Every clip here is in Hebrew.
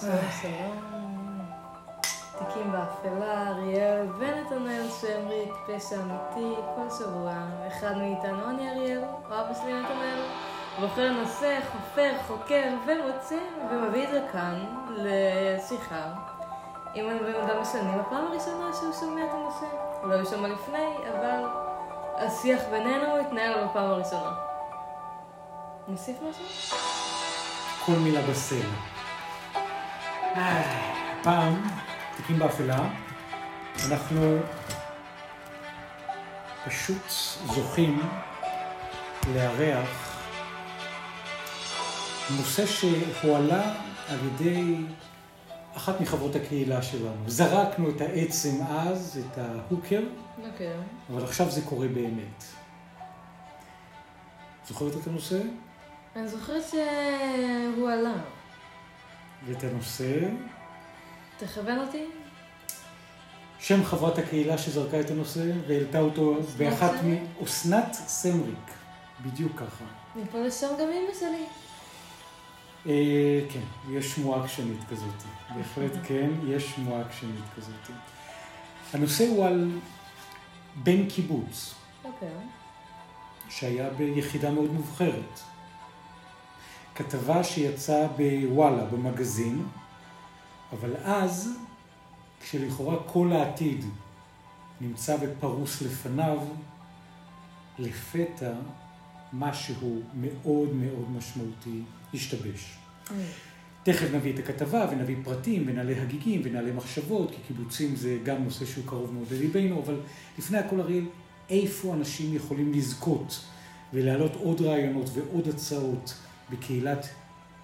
שלום. תיקים באפלה, אריאל ונתנאל שמריק, פשע אמיתי, כל שבוע. אחד מאיתנו, אני אריאל, או אבא שלי נתנאל, בוחר נושא, חופר, חוקר ומוצא, ומביא את זה כאן לשיחה. אם הם גם משנים, הפעם הראשונה שהוא שומע את הנושא. לא הוא שמע לפני, אבל השיח בינינו התנהל בפעם הראשונה. נוסיף משהו? כל מילה בסלע. הפעם, תיקים באפלה, אנחנו פשוט זוכים לארח נושא שהועלה על ידי אחת מחברות הקהילה שלנו. זרקנו את העצם אז, את ההוקר, אוקיי. אבל עכשיו זה קורה באמת. זוכרת את הנושא? אני זוכרת שהוא עלה. ואת הנושא? תכוון אותי? שם חברת הקהילה שזרקה את הנושא והעלתה אותו באחת מ... סמריק? אסנת סמריק, בדיוק ככה. מפה לשם גם אמא שלי. אה, כן, יש שמועה עקשנית כזאת. בהחלט כן, יש שמועה עקשנית כזאת. הנושא הוא על בן קיבוץ, אוקיי. שהיה ביחידה מאוד מובחרת. כתבה שיצאה בוואלה, במגזין, אבל אז, כשלכאורה כל העתיד נמצא ופרוס לפניו, לפתע משהו מאוד מאוד משמעותי השתבש. תכף נביא את הכתבה ונביא פרטים ונעלה הגיגים ונעלה מחשבות, כי קיבוצים זה גם נושא שהוא קרוב מאוד לליבנו, אבל לפני הכל אריאל, איפה אנשים יכולים לזכות ולהעלות עוד רעיונות ועוד הצעות בקהילת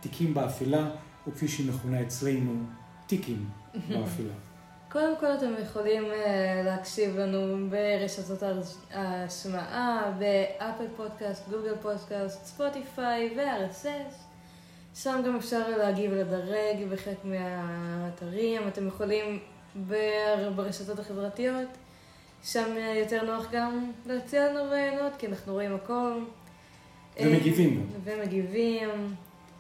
תיקים באפלה, או כפי שהיא מכונה אצלנו, תיקים באפלה. קודם כל אתם יכולים אה, להקשיב לנו ברשתות ההשמעה, באפל פודקאסט, גוגל פודקאסט, ספוטיפיי ו-RSS. שם גם אפשר להגיב ולדרג בחלק מהאתרים. אתם יכולים בר- ברשתות החברתיות. שם אה, יותר נוח גם להציע לנו רעיונות, כי אנחנו רואים הכל. ומגיבים אה, ומגיבים.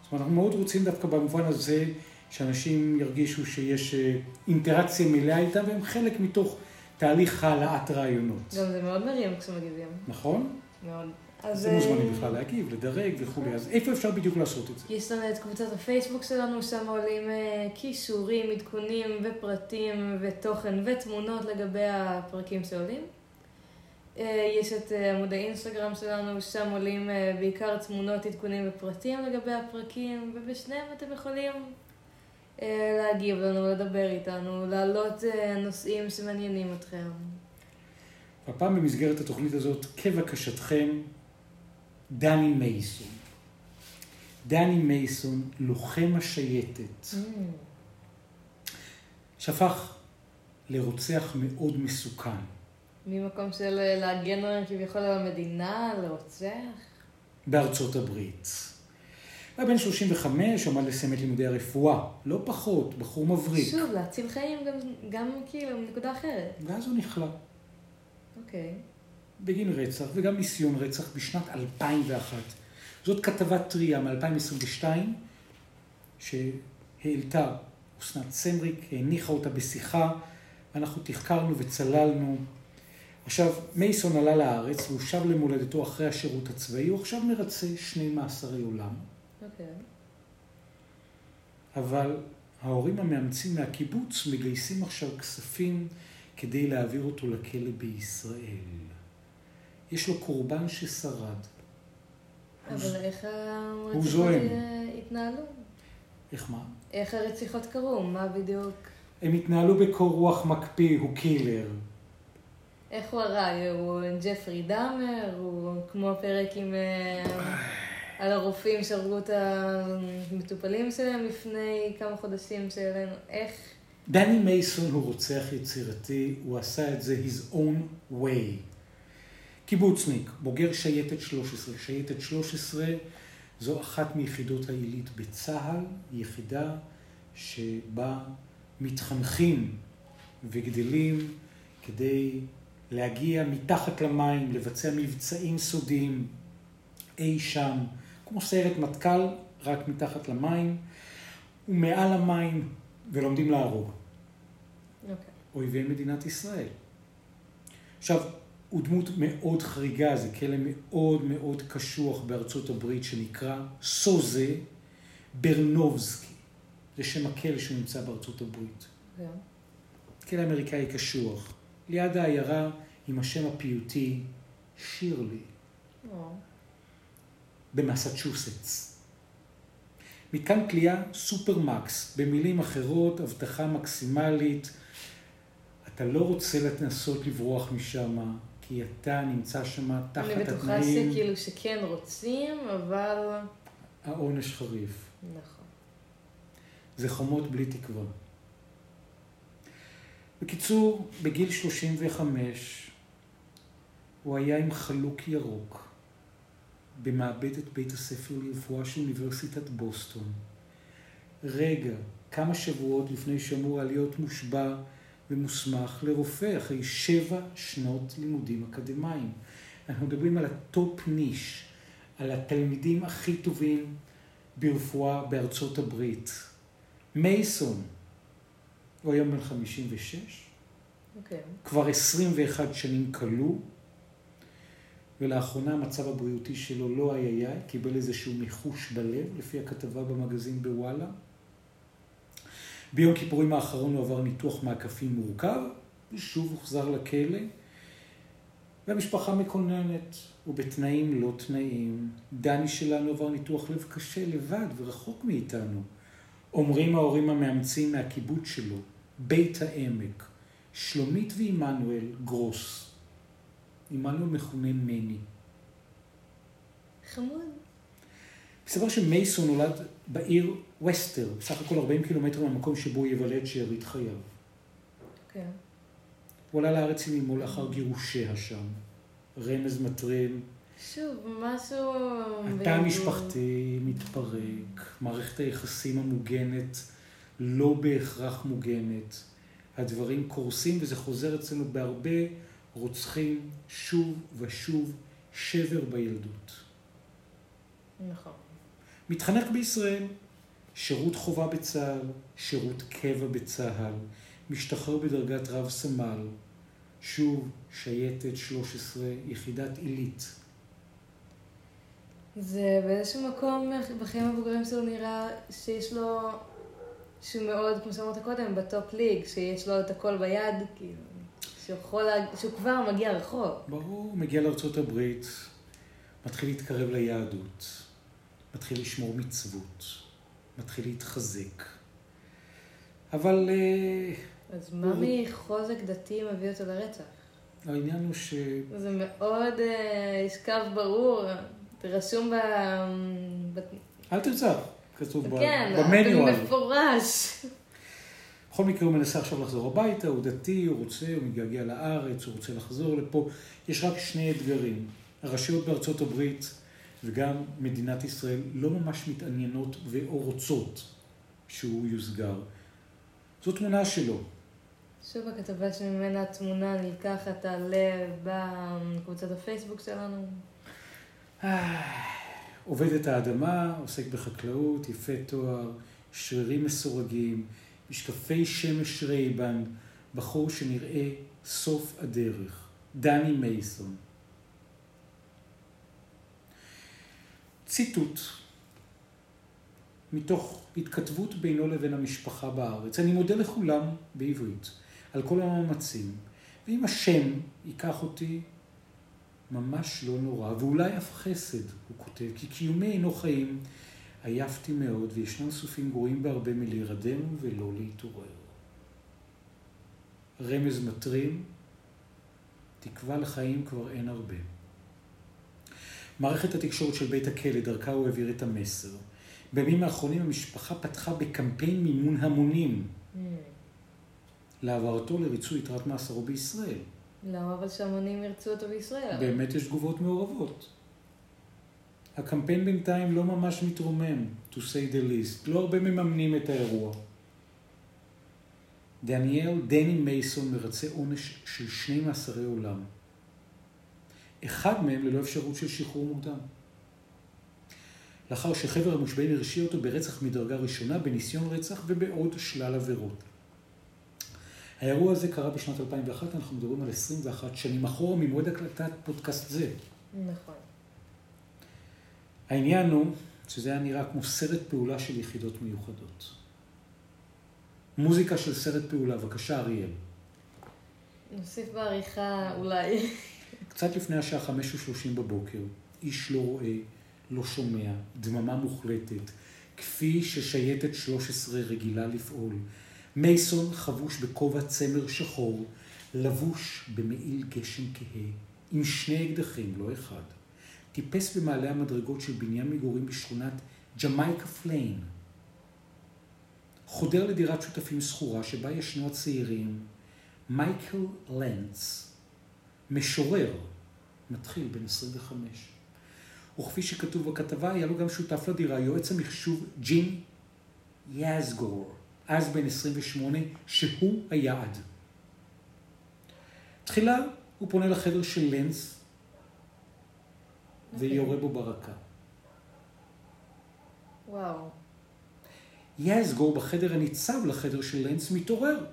זאת אומרת, אנחנו מאוד רוצים דווקא במובן הזה שאנשים ירגישו שיש אה, אינטראקציה מלאה איתם, והם חלק מתוך תהליך העלאת רעיונות. גם זה מאוד מרים כשמגיבים. נכון? מאוד. אז אתם מוזמנים בכלל להגיב, לדרג וכולי. אז איפה אפשר בדיוק לעשות את זה? יש לנו את קבוצת הפייסבוק שלנו, שם עולים אה, כישורים, עדכונים ופרטים ותוכן ותמונות לגבי הפרקים שעולים. אה, יש את אה, עמוד האינסטגרם שלנו, שם עולים אה, בעיקר תמונות, עדכונים ופרטים לגבי הפרקים, ובשניהם אתם יכולים להגיב לנו, לדבר איתנו, להעלות נושאים שמעניינים אתכם. הפעם במסגרת התוכנית הזאת, כבקשתכם, דני מייסון. דני מייסון, לוחם השייטת, שהפך לרוצח מאוד מסוכן. ממקום של אה, להגן כביכול על המדינה, לרוצח. בארצות הברית. היה בן 35, עמד לסיים את לימודי הרפואה, לא פחות, בחור מבריק. שוב, להציל חיים גם, גם כאילו מנקודה אחרת. ואז הוא נכלא אוקיי. בגין רצח וגם ניסיון רצח בשנת 2001. זאת כתבה טריה מ-2022 שהעלתה אסנת סמריק, הניחה אותה בשיחה, אנחנו תחקרנו וצללנו. עכשיו, מייסון עלה לארץ והוא שב למולדתו אחרי השירות הצבאי, הוא עכשיו מרצה שני מאסרי עולם. אוקיי. אבל ההורים המאמצים מהקיבוץ מגייסים עכשיו כספים כדי להעביר אותו לכלא בישראל. יש לו קורבן ששרד. אבל איך הרציחות התנהלו? איך מה? איך הרציחות קרו? מה בדיוק? הם התנהלו בקור רוח מקפיא, הוא קילר. איך הוא הרע? הוא ג'פרי דאמר? הוא כמו הפרק עם... אה, על הרופאים שהרגו את המטופלים שלהם לפני כמה חודשים שהעלינו. איך? דני מייסון הוא רוצח יצירתי, הוא עשה את זה his own way. קיבוצניק, בוגר שייטת 13. שייטת 13 זו אחת מיחידות העילית בצה"ל, יחידה שבה מתחנכים וגדלים כדי להגיע מתחת למים, לבצע מבצעים סודיים אי שם, כמו סיירת מטכ"ל, רק מתחת למים. ומעל המים ולומדים להרוג. אוקיי. אויבי מדינת ישראל. עכשיו, הוא דמות מאוד חריגה, זה כלא מאוד מאוד קשוח בארצות הברית שנקרא סוזה ברנובסקי. זה שם הכלא שנמצא בארצות הברית. כן. כלא אמריקאי קשוח. ליד העיירה עם השם הפיוטי שירלי במסצ'וסטס. מתקן כליאה סופרמקס, במילים אחרות, הבטחה מקסימלית. אתה לא רוצה לנסות לברוח משם, כי אתה נמצא שם תחת אני בטוחה התנאים, שכאילו שכן רוצים, אבל... העונש חריף. נכון. זה חומות בלי תקווה. בקיצור, בגיל 35 הוא היה עם חלוק ירוק במעבדת בית הספר לרפואה של אוניברסיטת בוסטון. רגע, כמה שבועות לפני שאמור היה להיות מושבע ומוסמך לרופא אחרי שבע שנות לימודים אקדמיים. אנחנו מדברים על ה top notch, על התלמידים הכי טובים ברפואה בארצות הברית. מייסון, הוא היום בן 56, אוקיי. כבר 21 שנים כלוא, ולאחרונה המצב הבריאותי שלו לא היה יאי, קיבל איזשהו מיחוש בלב, לפי הכתבה במגזין בוואלה. ביום כיפורים האחרון הוא עבר ניתוח מעקפים מורכב, ושוב הוחזר לכלא, והמשפחה מקוננת, ובתנאים לא תנאים. דני שלנו עבר ניתוח לב קשה לבד ורחוק מאיתנו. אומרים ההורים המאמצים מהקיבוץ שלו, בית העמק, שלומית ועמנואל גרוס. עמנואל מכונה מני. חמוד. מסתבר שמייסון נולד בעיר וסטר, בסך הכל 40 קילומטר מהמקום שבו הוא יבלה את שארית חייו. כן. הוא עלה לארץ עם אמו לאחר גירושיה שם. רמז מטריל, שוב, משהו... התא. המשפחתי מתפרק, מערכת היחסים המוגנת לא בהכרח מוגנת, הדברים קורסים וזה חוזר אצלנו בהרבה רוצחים שוב ושוב שבר בילדות. נכון. מתחנך בישראל, שירות חובה בצה"ל, שירות קבע בצה"ל, משתחרר בדרגת רב סמל, שוב שייטת 13, יחידת עילית. זה באיזשהו מקום בחיים הבוגרים שלו נראה שיש לו, שהוא מאוד, כמו שאמרת קודם, בטופ ליג, שיש לו את הכל ביד, כאילו, שהוא יכול, לה- שהוא כבר מגיע רחוק. ברור, מגיע לארצות הברית, מתחיל להתקרב ליהדות, מתחיל לשמור מצוות, מתחיל להתחזק. אבל אה, אז מה מחוזק דתי מביא אותו לרצח? העניין הוא ש... זה מאוד, אה, יש קו ברור, רשום. ב... אל תרצח, כתוב ב- כן, במניואל. במפורש. בכל מקרה הוא מנסה עכשיו לחזור הביתה, הוא דתי, הוא רוצה, הוא מתגעגע לארץ, הוא רוצה לחזור לפה. יש רק שני אתגרים. הרשויות בארצות הברית וגם מדינת ישראל לא ממש מתעניינות או רוצות שהוא יוסגר. זו תמונה שלו. שוב הכתבה שממנה התמונה נלקחת עלה בקבוצת הפייסבוק שלנו. עובד את האדמה, עוסק בחקלאות, יפה תואר, שרירים מסורגים, משקפי שמש רייבן, בחור שנראה סוף הדרך. דני מייסון. ציטוט מתוך התכתבות בינו לבין המשפחה בארץ. אני מודה לכולם בעברית על כל המאמצים, ואם השם ייקח אותי, ממש לא נורא, ואולי אף חסד, הוא כותב, כי קיומי אינו חיים, עייפתי מאוד, וישנם סופים גרועים בהרבה מלהירדם ולא להתעורר. רמז מטרים, תקווה לחיים כבר אין הרבה. מערכת התקשורת של בית הכלא, דרכה הוא העביר את המסר. בימים האחרונים המשפחה פתחה בקמפיין מימון המונים Hmm. להעברתו לריצוי יתרת מאסרו בישראל. למה אבל שהמונים ירצו אותו בישראל? באמת יש תגובות מעורבות. הקמפיין בינתיים לא ממש מתרומם, to say the least. לא הרבה מממנים את האירוע. דניאל דני מייסון מרצה עונש של שני מאסרי עולם. אחד מהם ללא אפשרות של שחרור מוקדם. לאחר שחבר המושבעים הרשיע אותו ברצח מדרגה ראשונה, בניסיון רצח ובעוד שלל עבירות. האירוע הזה קרה בשנת 2001, אנחנו מדברים על 21 שנים אחורה ממועד הקלטת פודקאסט זה. נכון. העניין הוא שזה היה נראה כמו סרט פעולה של יחידות מיוחדות. מוזיקה של סרט פעולה, בבקשה אריאל. נוסיף בעריכה אולי. קצת לפני השעה חמש ושלושים בבוקר, איש לא רואה, לא שומע, דממה מוחלטת, כפי ששייטת 13 רגילה לפעול. מייסון חבוש בכובע צמר שחור, לבוש במעיל גשם כהה, עם שני אקדחים, לא אחד. טיפס במעלה המדרגות של בניין מגורים בשכונת ג'מייקה פליין. חודר לדירת שותפים שכורה שבה ישנו הצעירים מייקל לנץ, משורר, מתחיל בן 25. וכפי שכתוב בכתבה, היה לו גם שותף לדירה, יועץ המחשוב ג'ים יאזגור, אז בן 28, שהוא היעד. תחילה הוא פונה לחדר של לנץ ויורה בו ברקה. וואו. יאזגור בחדר הניצב לחדר של לנץ מתעורר.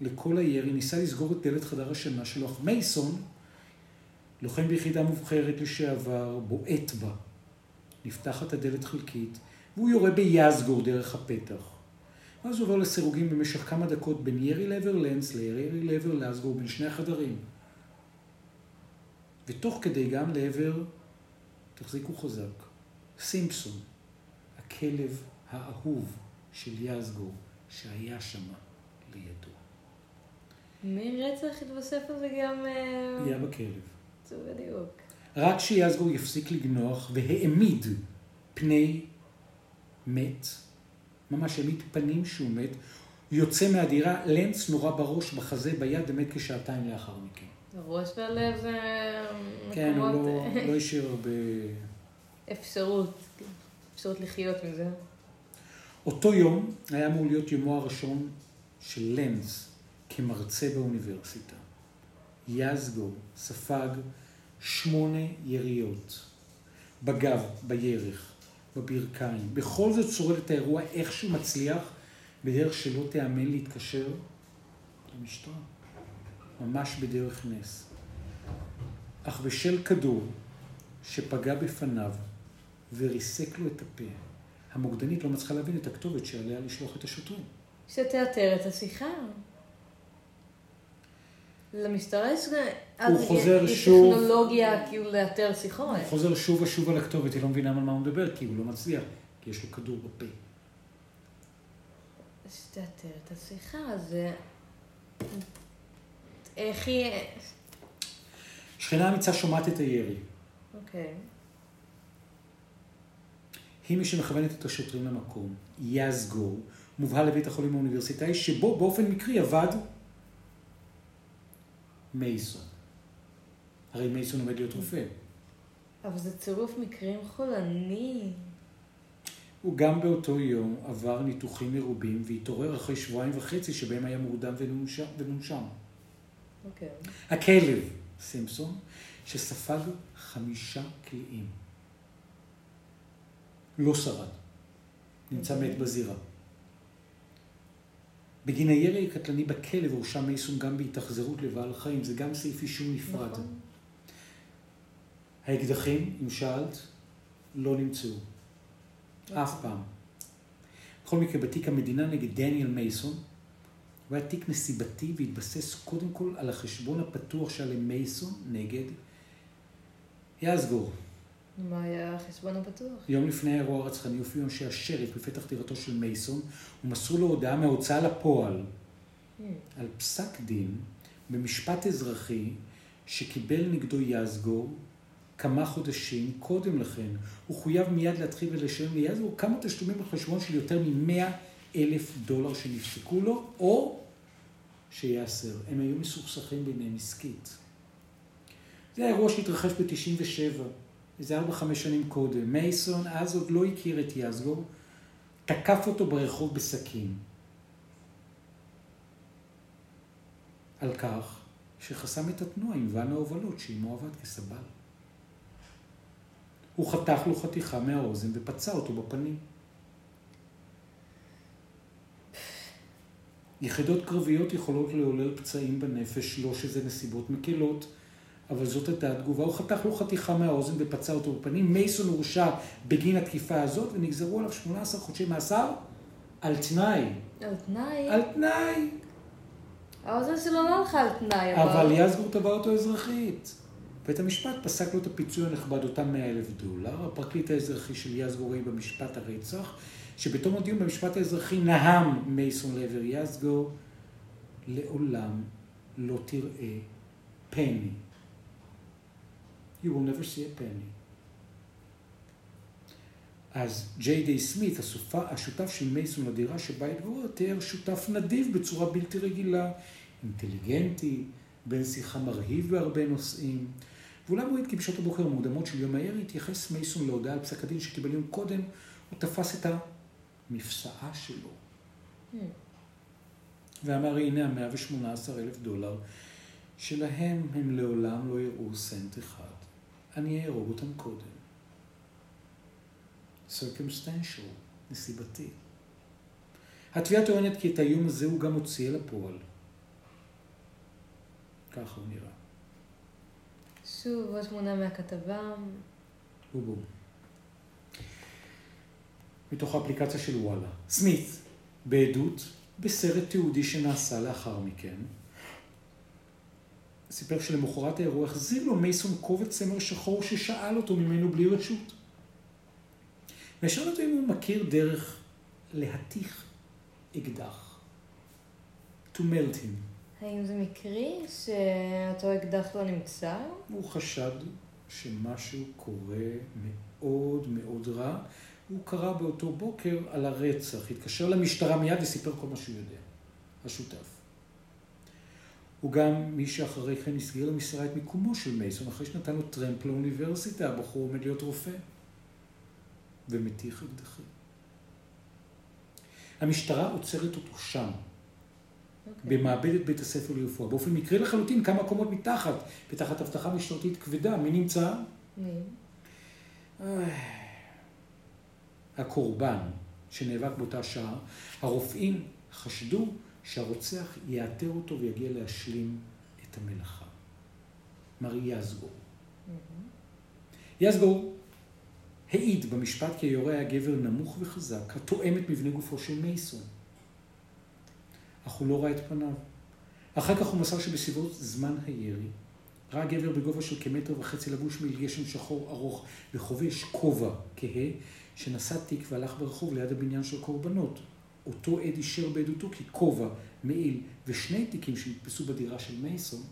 לכל הירי, ניסה לסגור את דלת חדר השינה שלו, אך מייסון, לוחם ביחידה מובחרת לשעבר, בועט בה. נפתחת הדלת חלקית, והוא יורה ביאזגור דרך הפתח. ואז הוא עובר לסירוגין במשך כמה דקות בין ירי לעבר לנץ לירי לעבר לאזגור בין שני החדרים. ותוך כדי גם לעבר, תחזיקו חזק, סימפסון, הכלב האהוב של יאזגור, שהיה שמה לידו. מרצח התווסף על זה גם... אה, פגיעה בכלב. זה בדיוק. רק שיאזגור יפסיק לגנוח והעמיד פני מת, ממש העמיד פנים שהוא מת, יוצא מהדירה, לנץ נורא בראש, בחזה, ביד, ומת כשעתיים לאחר מכן. הראש והלב זה כן, הוא מקומות... לא, לא השאיר הרבה... אפשרות, אפשרות לחיות מזה. אותו יום היה אמור להיות יומו הראשון של לנץ כמרצה באוניברסיטה. יזגו ספג שמונה יריות. בגב, בירך, בברכיים. בכל זאת שורד את האירוע איכשהו מצליח בדרך שלא תיאמן להתקשר למשטרה. ממש בדרך נס. אך בשל כדור שפגע בפניו וריסק לו את הפה, המוקדנית לא מצליחה להבין את הכתובת שעליה לשלוח את השוטרים. שתאתר את השיחה. למשטרה יש... הוא אז חוזר שוב. טכנולוגיה כאילו לאתר שיחות. הוא חוזר שוב ושוב על הכתובת, היא לא מבינה על מה הוא מדבר, כי הוא לא מצליח, כי יש לו כדור בפה. שתאתר את השיחה, זה... איך היא... שכנה אמיצה שומעת את הירי. אוקיי. היא מי שמכוונת את השוטרים למקום. יזגור, מובהל לבית החולים האוניברסיטאי, שבו באופן מקרי עבד מייסון. הרי מייסון עומד להיות רופא. אבל זה צירוף מקרים חולני. הוא גם באותו יום עבר ניתוחים מרובים והתעורר אחרי שבועיים וחצי שבהם היה מורדם ונונשם. ונונשם. אוקיי. הכלב, סימפסון, שספג חמישה קליעים. לא שרד. נמצא מת בזירה. בגין הירי הקטלני בכלב הורשע מייסון גם בהתאכזרות לבעל חיים, זה גם סעיף אישום נפרד. נכון. האקדחים, אם שאלת, לא נמצאו. אף פעם. בכל מקרה, בתיק המדינה נגד דניאל מייסון, הוא היה תיק נסיבתי והתבסס קודם כל על החשבון הפתוח שהיה למייסון נגד יאזגור. מה היה החשבון הפתוח? יום לפני האירוע הרצחני הופיעו אנשי השריף בפתח דירתו של מייסון ומסרו לו הודעה מההוצאה לפועל Hmm. על פסק דין במשפט אזרחי שקיבל נגדו יזגור כמה חודשים קודם לכן. הוא חויב מיד להתחיל ולשלם ליזגור כמה תשלומים בחשבון של יותר מ-100 אלף דולר שנפסקו לו, או שייאסר. הם היו מסוכסכים ביניהם עסקית. זה האירוע שהתרחש ב-97, איזה 4-5 שנים קודם. מייסון אז עוד לא הכיר את יזגור, תקף אותו ברחוב בסכין. על כך שחסם את התנועה עם ואן ההובלות שעימו עבד כסבל. הוא חתך לו חתיכה מהאוזן ופצע אותו בפנים. יחידות קרביות יכולות לעולל פצעים בנפש, לא שזה נסיבות מקלות, אבל זאת הייתה התגובה. הוא חתך לו חתיכה מהאוזן ופצע אותו בפנים. מייסון הורשע בגין התקיפה הזאת, ונגזרו עליו 18 חודשי מאסר על תנאי. על תנאי? על תנאי. האוזן שלו לא הלכה על תנאי, אבל יזגור תבע אותו אזרחית. בית המשפט פסק לו את הפיצוי הנכבד, אותם 100 אלף דולר. הפרקליט האזרחי של יזגור ראי במשפט הרצח, שבתום הדיון במשפט האזרחי נהם מייסון לעבר יזגור, לעולם לא תראה פני. You will never see a penny. אז ג'יי דיי סמית, השותף של מייסון לדירה שבה התגורר, תיאר שותף נדיב בצורה בלתי רגילה, אינטליגנטי, בן שיחה מרהיב בהרבה נושאים. ואולם הוא התקים בשעות הבוקר המוקדמות של יום הערב, התייחס מייסון להודעה על פסק הדין שקיבל יום קודם, הוא תפס את המפסעה שלו. Hmm. ואמר, הנה המאה ושמונה עשר אלף דולר, שלהם הם לעולם לא יראו סנט אחד. אני אהרוג אותם קודם. circumstantial, נסיבתי. התביעה טוענת כי את האיום הזה הוא גם הוציא אל הפועל. ככה הוא נראה. שוב, עוד תמונה מהכתבה. בום. מתוך האפליקציה של וואלה. סמית, בעדות, בסרט תיעודי שנעשה לאחר מכן, סיפר שלמחרת האירוע החזיר לו מייסון קובץ צמר שחור ששאל אותו ממנו בלי רשות. ושאל אותו אם הוא מכיר דרך להתיך אקדח. To melt him. האם זה מקרי שאותו אקדח לא נמצא? הוא חשד שמשהו קורה מאוד מאוד רע. הוא קרא באותו בוקר על הרצח, התקשר למשטרה מיד וסיפר כל מה שהוא יודע, השותף. הוא גם מי שאחרי כן הסגיר למסירה את מיקומו של מייסון, אחרי שנתן לו טרמפ לאוניברסיטה, הבחור עומד להיות רופא. ומתיך אקדחים. המשטרה עוצרת אותו שם, okay. אוקיי. במעבדת בית הספר לרפואה. באופן מקרי לחלוטין, כמה קומות מתחת, בתחת אבטחה משטרתית כבדה. מי נמצא? מי? הקורבן שנאבק באותה שעה, הרופאים חשדו שהרוצח יאתר אותו ויגיע להשלים את המלאכה. מר יזגור. Mm-hmm. יזגור העיד במשפט כי היורה היה גבר נמוך וחזק, התואם את מבנה גופו של מייסון. אך הוא לא ראה את פניו. אחר כך הוא מסר שבסביבות זמן הירי, ראה גבר בגובה של כמטר וחצי לבוש מעיל גשם שחור ארוך וחובש כובע כהה, שנשא תיק והלך ברחוב ליד הבניין של קורבנות. אותו עד אישר בעדותו כי כובע, מעיל ושני תיקים שנתפסו בדירה של מייסון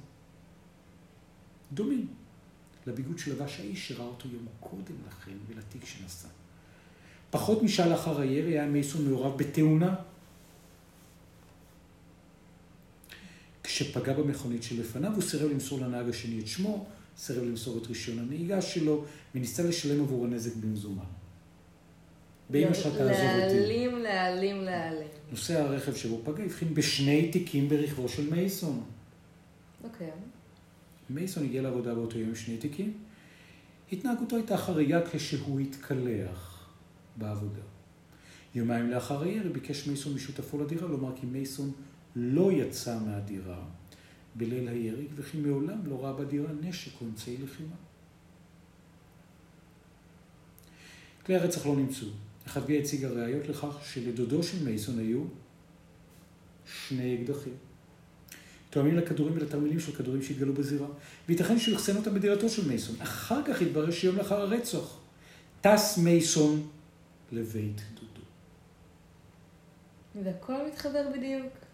דומים לביגוד שלבש האיש שראה אותו יום קודם לכן ולתיק שנשא. פחות משעה לאחר הירי היה מייסון מעורב בתאונה כשפגע במכונית שלפניו הוא סירב למסור לנהג השני את שמו, סירב למסור את רישיון הנהיגה שלו וניסה לשלם עבור הנזק במזומן. באמא שלך תעזוב אותי. להעלים, להעלים, להעלים. נוסע הרכב שבו פגע הבחין בשני תיקים ברכבו של מייסון. אוקיי. Okay. מייסון הגיע לעבודה באותו יום עם שני תיקים. התנהגותו הייתה חריגה כשהוא התקלח בעבודה. יומיים לאחר הירי ביקש מייסון משותפו לדירה לומר כי מייסון לא יצא מהדירה בליל הירי וכי מעולם לא ראה בדירה נשק או אמצעי לחימה. כלי הרצח לא נמצאו. החטביע הציגה ראיות לכך שלדודו של מייסון היו שני אקדחים. תואמים לכדורים ולתרמילים של כדורים שהתגלו בזירה, וייתכן שהוא אחסן אותם בדירתו של מייסון. אחר כך התברר שיום לאחר הרצח טס מייסון לבית דודו. והכל מתחבר בדיוק.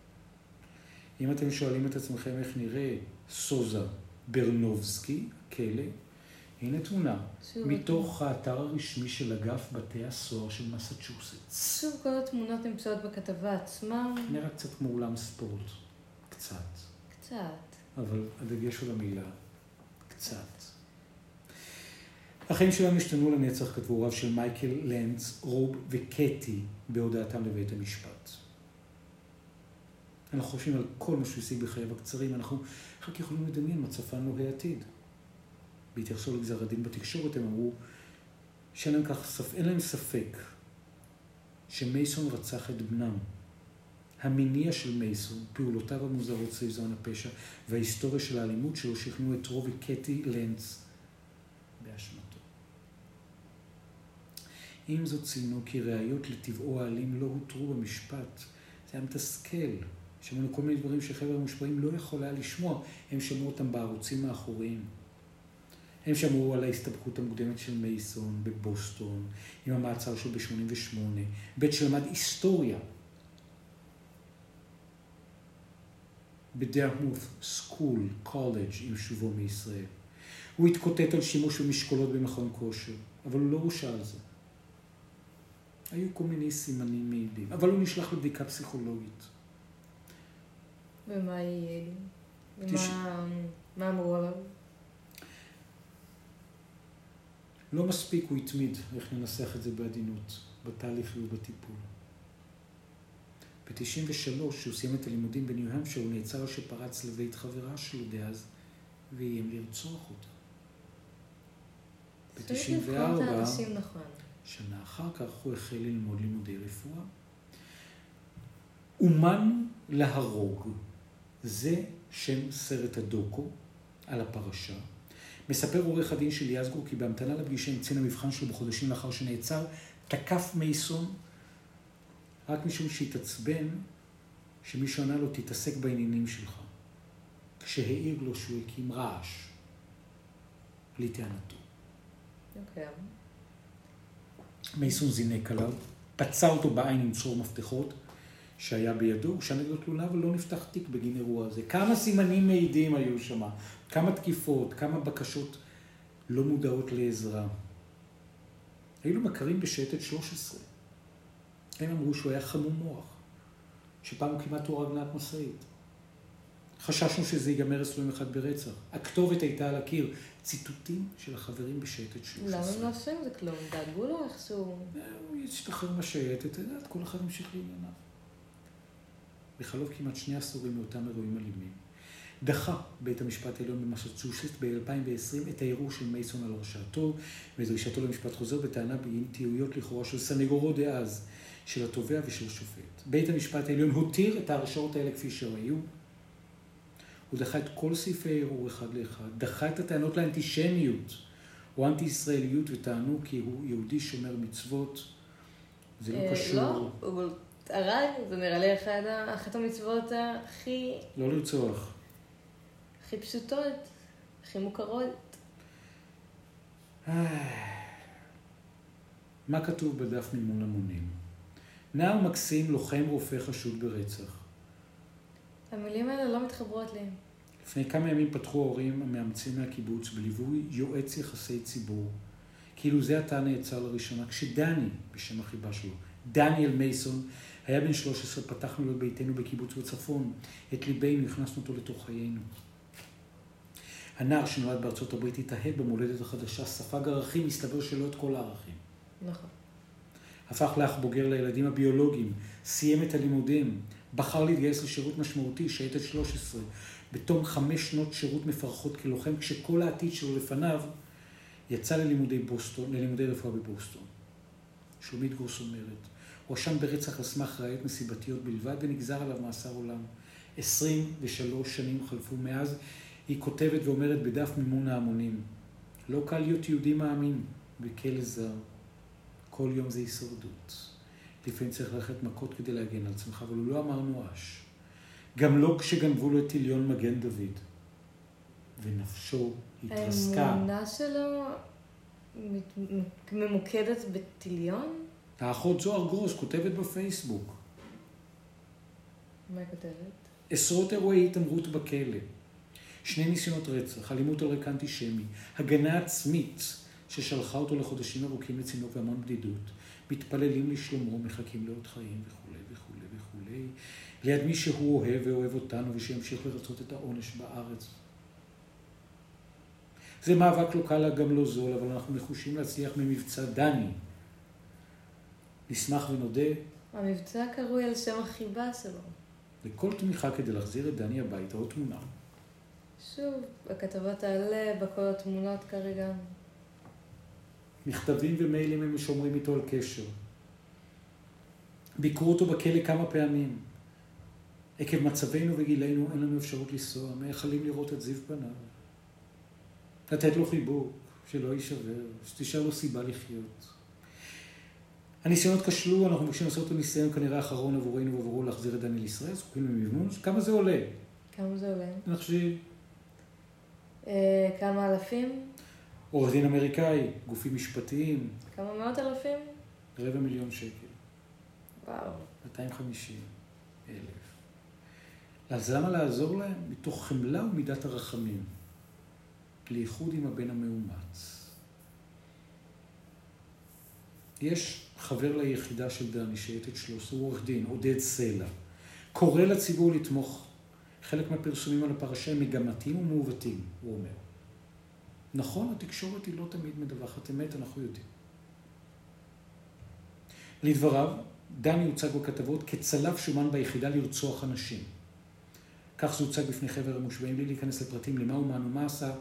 אם אתם שואלים את עצמכם איך נראה סוזה ברנובסקי, כלא, הנה תמונה, מתוך האתר הרשמי של אגף בתי הסוהר של מסצ'וסטס. שוב, כל התמונות נמצאות בכתבה עצמה. נראה קצת כמו אולם ספורט. קצת. קצת. אבל הדגש הוא למילה קצת. החיים שלנו השתנו לנצח, כתבו הוריו של מייקל לנץ, רוב וקטי בהודעתם לבית המשפט. אנחנו חושבים על כל מה שהוא השיג בחייו הקצרים, אנחנו רק יכולים לדמיין מה צפן לו העתיד. בהתייחסו לגזר הדין בתקשורת, הם אמרו, שאין להם, כך, אין להם ספק שמייסון רצח את בנם. המניע של מייסון, פעולותיו המוזרות סביב זמן הפשע וההיסטוריה של האלימות שלו שכנעו את רובי קטי לנץ באשמתו. עם זאת ציינו כי ראיות לטבעו האלים לא הותרו במשפט. זה היה מתסכל. שמענו כל מיני דברים שחבר'ה המושפעים לא יכול היה לשמוע, הם שמעו אותם בערוצים האחוריים. הם שמעו על ההסתבכות המוקדמת של מייסון בבוסטון, עם המעצר שלו ב-88, בית שלמד היסטוריה בדרמות סקול, קולג' עם שובו מישראל. הוא התקוטט על שימוש במשקולות במכון כושר, אבל הוא לא הורשע על זה. היו כל מיני סימנים מעידים, אבל הוא נשלח לבדיקה פסיכולוגית. ומה יהיה? מה אמרו עליו? לא מספיק הוא התמיד, איך ננסח את זה בעדינות, בתהליך ובטיפול. ב-93, כשהוא סיים את הלימודים בניו-המפשר, הוא נעצר שפרץ לבית חברה שלו דאז, ואיים לרצוח אותה. ב-94, נכון. שנה אחר כך הוא החל ללמוד לימודי רפואה. אומן להרוג, זה שם סרט הדוקו על הפרשה. מספר עורך הדין של יזגור כי בהמתנה לפגישה עם קצין המבחן שלו בחודשים לאחר שנעצר, תקף מייסון רק משום שהתעצבן שמישהו ענה לו, תתעסק בעניינים שלך. כשהעיר לו שהוא הקים רעש, בלי טענתו. אוקיי. מייסון זינק עליו, פצע אותו בעין עם צרור מפתחות שהיה בידו, הוא שנה לו תלונה ולא נפתח תיק בגין אירוע הזה. כמה סימנים מעידים היו שם, כמה תקיפות, כמה בקשות לא מודעות לעזרה. היינו מכרים בשייטת 13. הם אמרו שהוא היה חמום מוח, שפעם הוא כמעט הורג נהג משאית. חששנו שזה ייגמר אצלו יום אחד ברצח. הכתובת הייתה על הקיר, ציטוטים של החברים בשייטת 13. למה הם לא עושים את זה כלום? דאגו לו איכשהו? אה, הוא ישתחרר מהשייטת, אתה יודע, כל אחד המשיך לענייניו. בחלוף כמעט שני עשורים מאותם אירועים אלימים. דחה בית המשפט העליון במסצ'וסט ב-2020 את הערעור של מייסון על הרשעתו ודרישתו למשפט חוזר בטענה באינטיעויות לכאורה של סנגורו דאז, של התובע ושל השופט. בית המשפט העליון הותיר את ההרשעות האלה כפי שהיו. הוא דחה את כל סעיפי הערעור אחד לאחד, דחה את הטענות לאנטישמיות או אנטי-ישראליות וטענו כי הוא יהודי שומר מצוות. זה לא אה, קשור. לא, אבל הרג זה נראה לי אחת המצוות הכי... לא לרצוח. הכי פשוטות, הכי מוכרות. מה כתוב בדף מימון המונים? נער מקסים, לוחם רופא חשוד ברצח. המילים האלה לא מתחברות לי. לפני כמה ימים פתחו ההורים המאמצים מהקיבוץ בליווי יועץ יחסי ציבור. כאילו זה עתה נעצר לראשונה, כשדני, בשם החיבה שלו, דניאל מייסון, היה בן 13, פתחנו את ביתנו בקיבוץ בצפון. את ליבנו, הכנסנו אותו לתוך חיינו. הנער שנולד בארצות הברית התאהב במולדת החדשה, ספג ערכים, מסתבר שלא את כל הערכים. נכון. הפך לאח בוגר לילדים הביולוגיים, סיים את הלימודים, בחר להתגייס לשירות משמעותי, שייטת 13, בתום חמש שנות שירות מפרכות כלוחם, כשכל העתיד שלו לפניו יצא ללימודי בוסטון, ללימודי רפואה בבוסטון. שלומית גרוס אומרת, הואשם ברצח על סמך ראיות נסיבתיות בלבד ונגזר עליו מאסר עולם. 23 שנים חלפו מאז, היא כותבת ואומרת בדף מימון ההמונים, לא קל להיות יהודי מאמין בכלא זר. כל יום זה הישרדות. לפעמים צריך ללכת מכות כדי להגן על עצמך, אבל הוא לא אמר נואש. גם לא כשגנבו לו את טיליון מגן דוד. ונפשו התרסקה. האמונה שלו ממוקדת בטיליון? האחות זוהר גרוס כותבת בפייסבוק. מה היא כותבת? עשרות אירועי התעמרות בכלא. שני ניסיונות רצח, אלימות על רקע אנטישמי, הגנה עצמית ששלחה אותו לחודשים ארוכים לצינוק והמון בדידות, מתפללים לשלומו, מחכים לעוד חיים וכולי וכולי וכולי, ליד מי שהוא אוהב ואוהב אותנו ושימשיך לרצות את העונש בארץ. זה מאבק לא קל גם לא זול, אבל אנחנו נחושים להצליח ממבצע דני. נשמח ונודה. המבצע קרוי על שם החיבה שלו. לכל תמיכה כדי להחזיר את דני הביתה או תמונה. שוב, הכתבה תעלה בכל התמונות כרגע. מכתבים ומיילים הם שומרים איתו על קשר. ביקרו אותו בכלא כמה פעמים. עקב מצבנו וגילנו אין לנו אפשרות לנסוע, מייחלים לראות את זיו פניו. לתת לו חיבוק, שלא יישבר, שתישאר לו סיבה לחיות. הניסיונות כשלו, אנחנו מבקשים לעשות את הניסיון כנראה האחרון עבורנו ועבורו להחזיר את דני לישראל, זקוקים למימון, כמה זה עולה? כמה זה עולה? אני חושב... אה, כמה אלפים? עורך דין אמריקאי, גופים משפטיים. כמה מאות אלפים? רבע מיליון שקל. וואו. 250 אלף. אז למה לעזור להם? מתוך חמלה ומידת הרחמים. לאיחוד עם הבן המאומץ. יש חבר ליחידה של דני, שייטת שלוש, הוא עורך דין, עודד סלע. קורא לציבור לתמוך. חלק מהפרסומים על הפרשה הם מגמתיים ומעוותים, הוא אומר. נכון, התקשורת היא לא תמיד מדווחת אמת, אנחנו יודעים. לדבריו, דני הוצג בכתבות כצלב שומן ביחידה לרצוח אנשים. כך זה הוצג בפני חבר המושבעים, בלי להיכנס לפרטים למה מאן ומה עשה.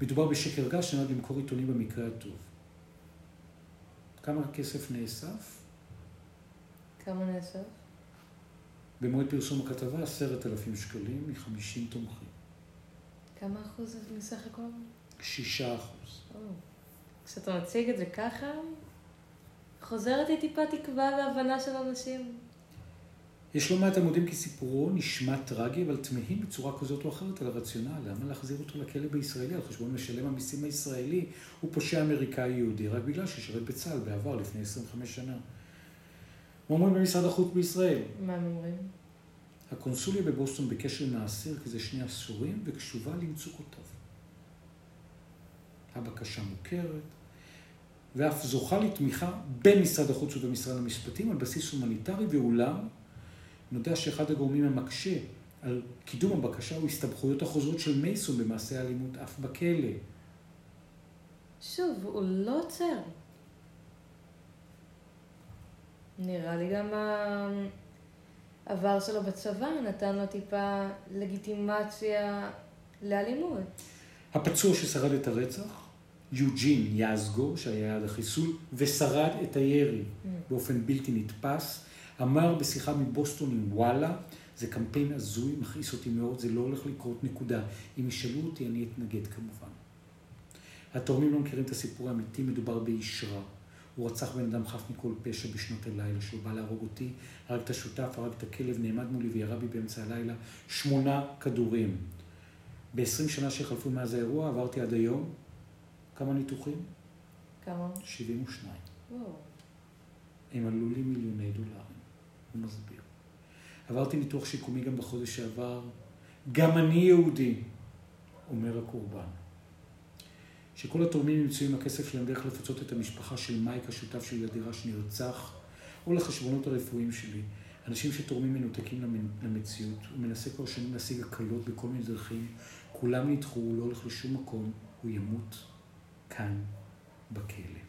מדובר בשקר גס שנועד למכור עיתונים במקרה הטוב. כמה כסף נאסף? כמה נאסף? במועד פרסום הכתבה, עשרת אלפים שקלים מחמישים תומכים. כמה אחוז מסך הכל? שישה אחוז. כשאתה מציג את זה ככה, חוזרת לי טיפה תקווה והבנה של אנשים. יש לא מעט עמודים כי סיפורו נשמע טרגי, אבל תמהים בצורה כזאת או אחרת על הרציונל. למה להחזיר אותו לכלא בישראלי על חשבון משלם המיסים הישראלי? הוא פושע אמריקאי יהודי רק בגלל ששירת בצה"ל בעבר לפני 25 שנה. מה אומרים במשרד החוץ בישראל? מה הם אומרים? הקונסוליה בבוסטון בקשר עם האסיר כזה שני עשורים וקשובה למצוקותיו. הבקשה מוכרת, ואף זוכה לתמיכה במשרד החוץ ובמשרד המשפטים על בסיס הומניטרי, ואולם נודע שאחד הגורמים המקשה על קידום הבקשה הוא הסתבכויות החוזרות של מייסון במעשי האלימות אף בכלא. שוב, הוא לא עוצר. נראה לי גם העבר שלו בצבא נתן לו טיפה לגיטימציה לאלימות. הפצוע ששרד את הרצח, יוג'ין יאזגו, שהיה יעד החיסול, ושרד את הירי mm. באופן בלתי נתפס, אמר בשיחה מבוסטון עם וואלה, זה קמפיין הזוי, מכעיס אותי מאוד, זה לא הולך לקרות נקודה. אם ישאלו אותי, אני אתנגד כמובן. התורמים לא מכירים את הסיפור האמיתי, מדובר באיש רע. הוא רצח בן אדם חף מכל פשע בשנות הלילה, שהוא בא להרוג אותי, הרג את השותף, הרג את הכלב, נעמד מולי וירה בי באמצע הלילה, שמונה כדורים. ב-20 שנה שחלפו מאז האירוע, עברתי עד היום, כמה ניתוחים? כמה? 72. וואו. הם עלו לי מיליוני דולרים. הוא מסביר. עברתי ניתוח שיקומי גם בחודש שעבר, גם אני יהודי, אומר הקורבן. שכל התורמים ימצאו עם הכסף שלהם דרך לפצות את המשפחה של מייק, השותף שלי לדירה שנרצח, או לחשבונות הרפואיים שלי. אנשים שתורמים מנותקים למציאות, הוא מנסה כבר שנים להשיג הקלות בכל מיני דרכים, כולם נדחו, הוא לא הולך לשום מקום, הוא ימות כאן, בכלא.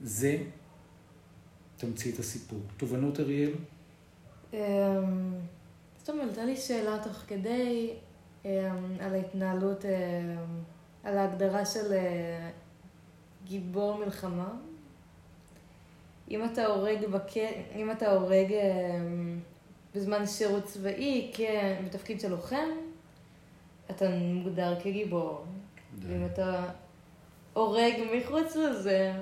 זה תמצית הסיפור. תובנות, אריאל? אמ, זאת אומרת, הייתה לי שאלה תוך כדי אמ, על ההתנהלות, אמ, על ההגדרה של אה, גיבור מלחמה. אם אתה הורג, בק... אם אתה הורג בזמן שירות צבאי בתפקיד של לוחם, אתה מוגדר כגיבור. ואם אתה הורג מחוץ לזה,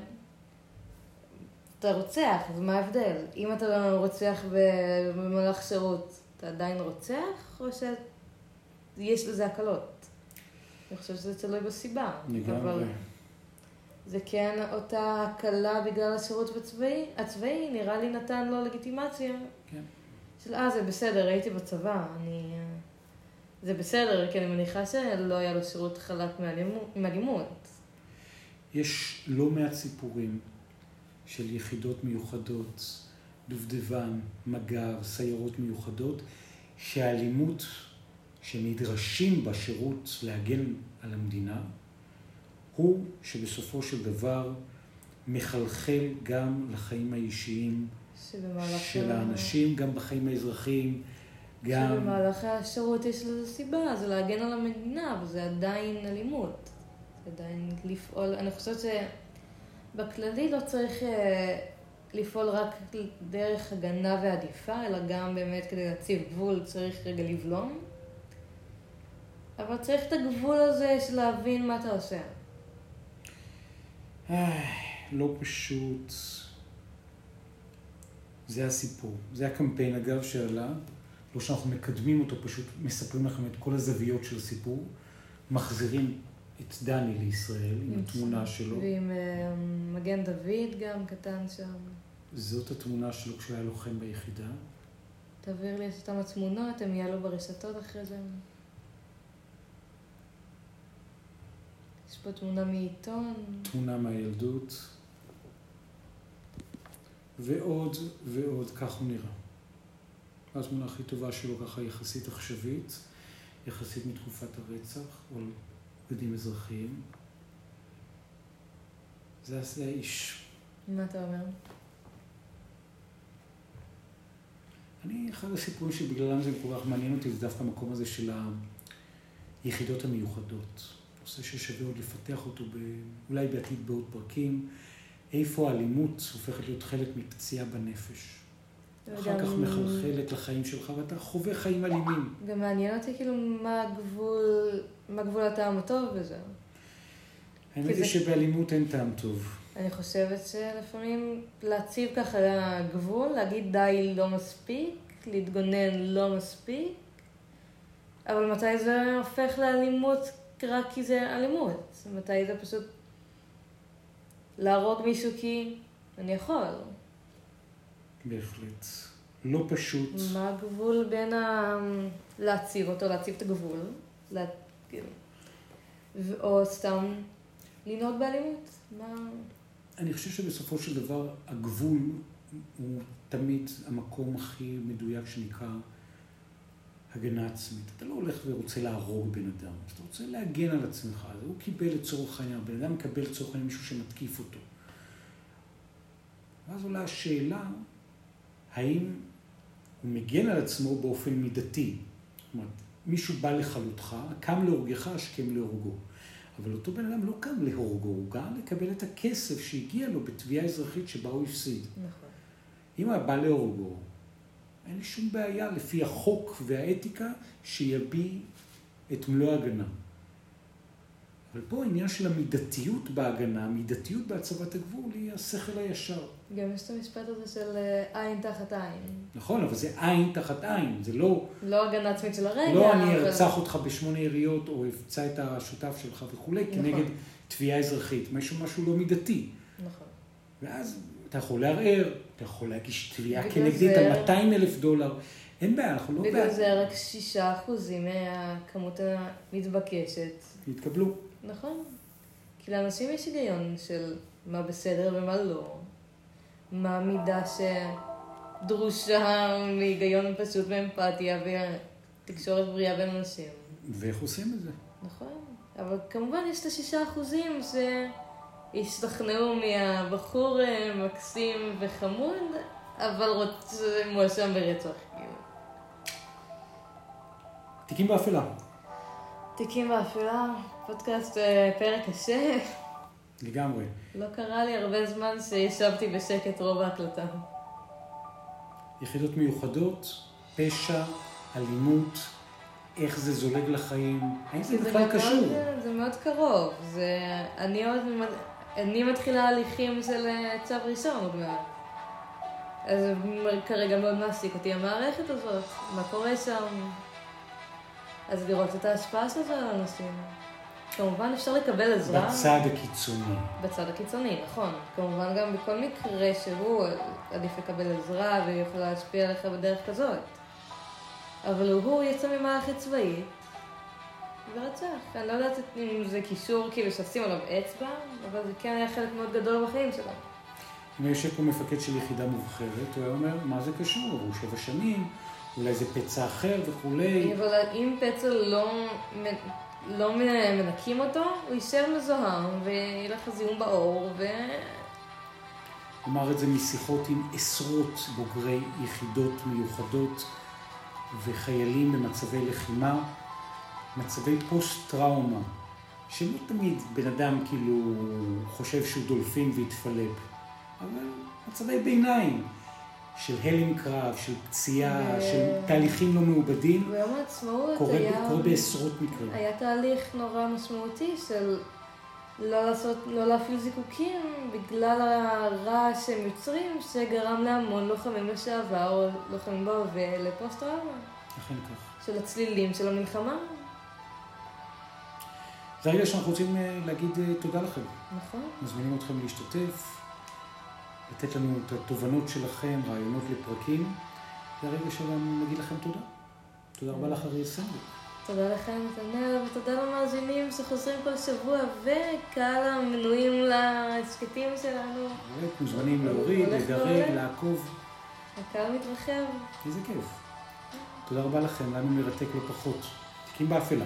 אתה רוצח, אז מה ההבדל? אם אתה רוצח במהלך שירות, אתה עדיין רוצח, או שיש לזה הקלות? אני חושבת שזה תלוי בסיבה. לגמרי. זה כן אותה הקלה בגלל השירות הצבאי, הצבאי נראה לי נתן לו לגיטימציה. כן. של אה, זה בסדר, הייתי בצבא, אני... זה בסדר, כי אני מניחה שלא היה לו שירות חלק מאלימות. יש לא מעט סיפורים של יחידות מיוחדות, דובדבן, מג"ב, סיירות מיוחדות, שהאלימות שנדרשים בשירות להגן על המדינה, הוא שבסופו של דבר מחלחל גם לחיים האישיים של האנשים, גם בחיים האזרחיים, גם... שבמהלך השירות יש לזה סיבה, זה להגן על המדינה, וזה עדיין אלימות. זה עדיין לפעול, אני חושבת ש... בכללי לא צריך אה, לפעול רק דרך הגנה ועדיפה, אלא גם באמת כדי להציב גבול צריך רגע לבלום. אבל צריך את הגבול הזה של להבין מה אתה עושה. לא פשוט. זה הסיפור. זה הקמפיין, אגב, שעלה. לא שאנחנו מקדמים אותו, פשוט מספרים לכם את כל הזוויות של הסיפור. מחזירים את דני לישראל עם התמונה שלו. ועם אה, מגן דוד גם קטן שם. זאת התמונה שלו כשהוא היה לוחם ביחידה. תעביר לי את אותם התמונות, הם יעלו ברשתות אחרי זה. יש פה תמונה מעיתון. תמונה מהילדות. ועוד ועוד, כך הוא נראה. התמונה הכי טובה שלו ככה יחסית עכשווית, יחסית מתקופת הרצח, או בגדים אזרחיים. זה האיש. מה אתה אומר? אני, אחד הסיפורים שבגללם זה כל כך מעניין אותי, זה דווקא המקום הזה של היחידות המיוחדות. נושא ששווה עוד לפתח אותו, ב... אולי בעתיד בעוד פרקים. איפה האלימות הופכת להיות חלק מפציעה בנפש. אחר כך מחלחלת לחיים שלך ואתה חווה חיים אלימים. גם מעניין אותי כאילו מה הגבול, מה גבול הטעם הטוב בזה. האמת היא שבאלימות אין טעם טוב. אני חושבת שלפעמים להציב ככה גבול, להגיד די לא מספיק, להתגונן לא מספיק, אבל מתי זה הופך לאלימות רק כי זה אלימות? מתי זה פשוט להרוג מישהו כי אני יכול? בהחלט. לא פשוט. מה הגבול בין ה... להציב אותו, להציב את הגבול, לה... כאילו, או סתם לנהוג באלימות? מה... אני חושב שבסופו של דבר הגבול הוא תמיד המקום הכי מדויק שנקרא הגנה עצמית. אתה לא הולך ורוצה להרוג בן אדם, אתה רוצה להגן על עצמך. הוא קיבל לצורך העניין, בן אדם מקבל לצורך העניין מישהו שמתקיף אותו. ואז עולה השאלה, האם הוא מגן על עצמו באופן מידתי? זאת אומרת, מישהו בא לכלותך, קם להורגך, השכם להורגו. אבל אותו בן אדם לא קם להורגו, הוא גם לקבל את הכסף שהגיע לו בתביעה אזרחית שבה הוא הפסיד. נכון. אם הוא בא להורגו, אין לי שום בעיה לפי החוק והאתיקה שיביא את מלוא ההגנה. אבל פה העניין של המידתיות בהגנה, המידתיות בהצבת הגבול, היא השכל הישר. גם יש את המשפט הזה של אה, עין תחת עין. נכון, אבל זה עין תחת עין, זה לא... לא הגנה עצמית של הרגע. לא אני ארצח אותך בשמונה יריות, או אפצע את השותף שלך וכולי, נכון. כנגד תביעה אזרחית. משהו, משהו לא מידתי. נכון. ואז אתה יכול לערער, אתה יכול להגיש תביעה כנגדית על 200 אלף דולר. אין בעיה, אנחנו לא בעיה. בגלל זה רק שישה אחוזים מהכמות המתבקשת. התקבלו. נכון. כי לאנשים יש היגיון של מה בסדר ומה לא. מה המידה שדרושה מהיגיון פשוט ואמפתיה ותקשורת בריאה בין אנשים. ואיך עושים את זה? נכון. אבל כמובן יש את השישה אחוזים שהשתכנעו מהבחור אה, מקסים וחמוד, אבל רוצ... מואשם ברצח. כאילו. תיקים באפלה. תיקים באפלה, פודקאסט אה, פרק קשה. לגמרי. לא קרה לי הרבה זמן שישבתי בשקט רוב ההקלטה. יחידות מיוחדות, פשע, אלימות, איך זה זולג לחיים, האם זה בכלל קשור? זה, זה מאוד קרוב. זה, אני עוד, אני מתחילה הליכים של אה, צו ראשון עוד מעט. אז כרגע מאוד מעסיק אותי המערכת הזאת, מה קורה שם. אז לראות את ההשפעה של זה על אנשים. כמובן אפשר לקבל עזרה. בצד הקיצוני. בצד הקיצוני, נכון. כמובן גם בכל מקרה שהוא עדיף לקבל עזרה ויכול להשפיע עליך בדרך כזאת. אבל הוא יצא ממערכת צבאית ורצח. אני לא יודעת אם זה קישור כאילו שעושים עליו אצבע, אבל זה כן היה חלק מאוד גדול בחיים שלו. אם יושב פה מפקד של יחידה מובחרת, הוא היה אומר, מה זה קשור? הוא שבע שנים, אולי זה פצע אחר וכולי. אבל אם פצע לא לא מנקים אותו, הוא יישאר מזוהם ויהיה לך זיהום בעור ו... אמר את זה משיחות עם עשרות בוגרי יחידות מיוחדות וחיילים במצבי לחימה, מצבי פוסט-טראומה שלא תמיד בן אדם כאילו חושב שהוא דולפין והתפלפ, אבל מצבי ביניים. של הלם קרב, של פציעה, ו... של תהליכים לא מעובדים. ביום העצמאות קורה, היה... קורה בעשרות מקרים. היה תהליך נורא משמעותי של לא לעשות, לא להפעיל זיקוקים בגלל הרעש שהם יוצרים, שגרם להמון לוחמים לשעבר או לוחמים בהווה לפוסט טראומה. אכן כך. של הצלילים של המלחמה. זה הרגע שאנחנו רוצים אה, להגיד אה, תודה לכם. נכון. מזמינים אתכם להשתתף, לתת לנו את התובנות שלכם, רעיונות לפרקים. זה הרגע שגם נגיד לכם תודה. תודה רבה לך, אריאל סנדק. תודה לכם, נתנאל, ותודה למאזינים שחוזרים כל שבוע, וקהל המנויים להסכתים שלנו. מוזמנים להוריד, לדרג, לעקוב. הקהל מתרחב. איזה כיף. תודה רבה לכם, לנו מרתק לא פחות. תיקים באפלה.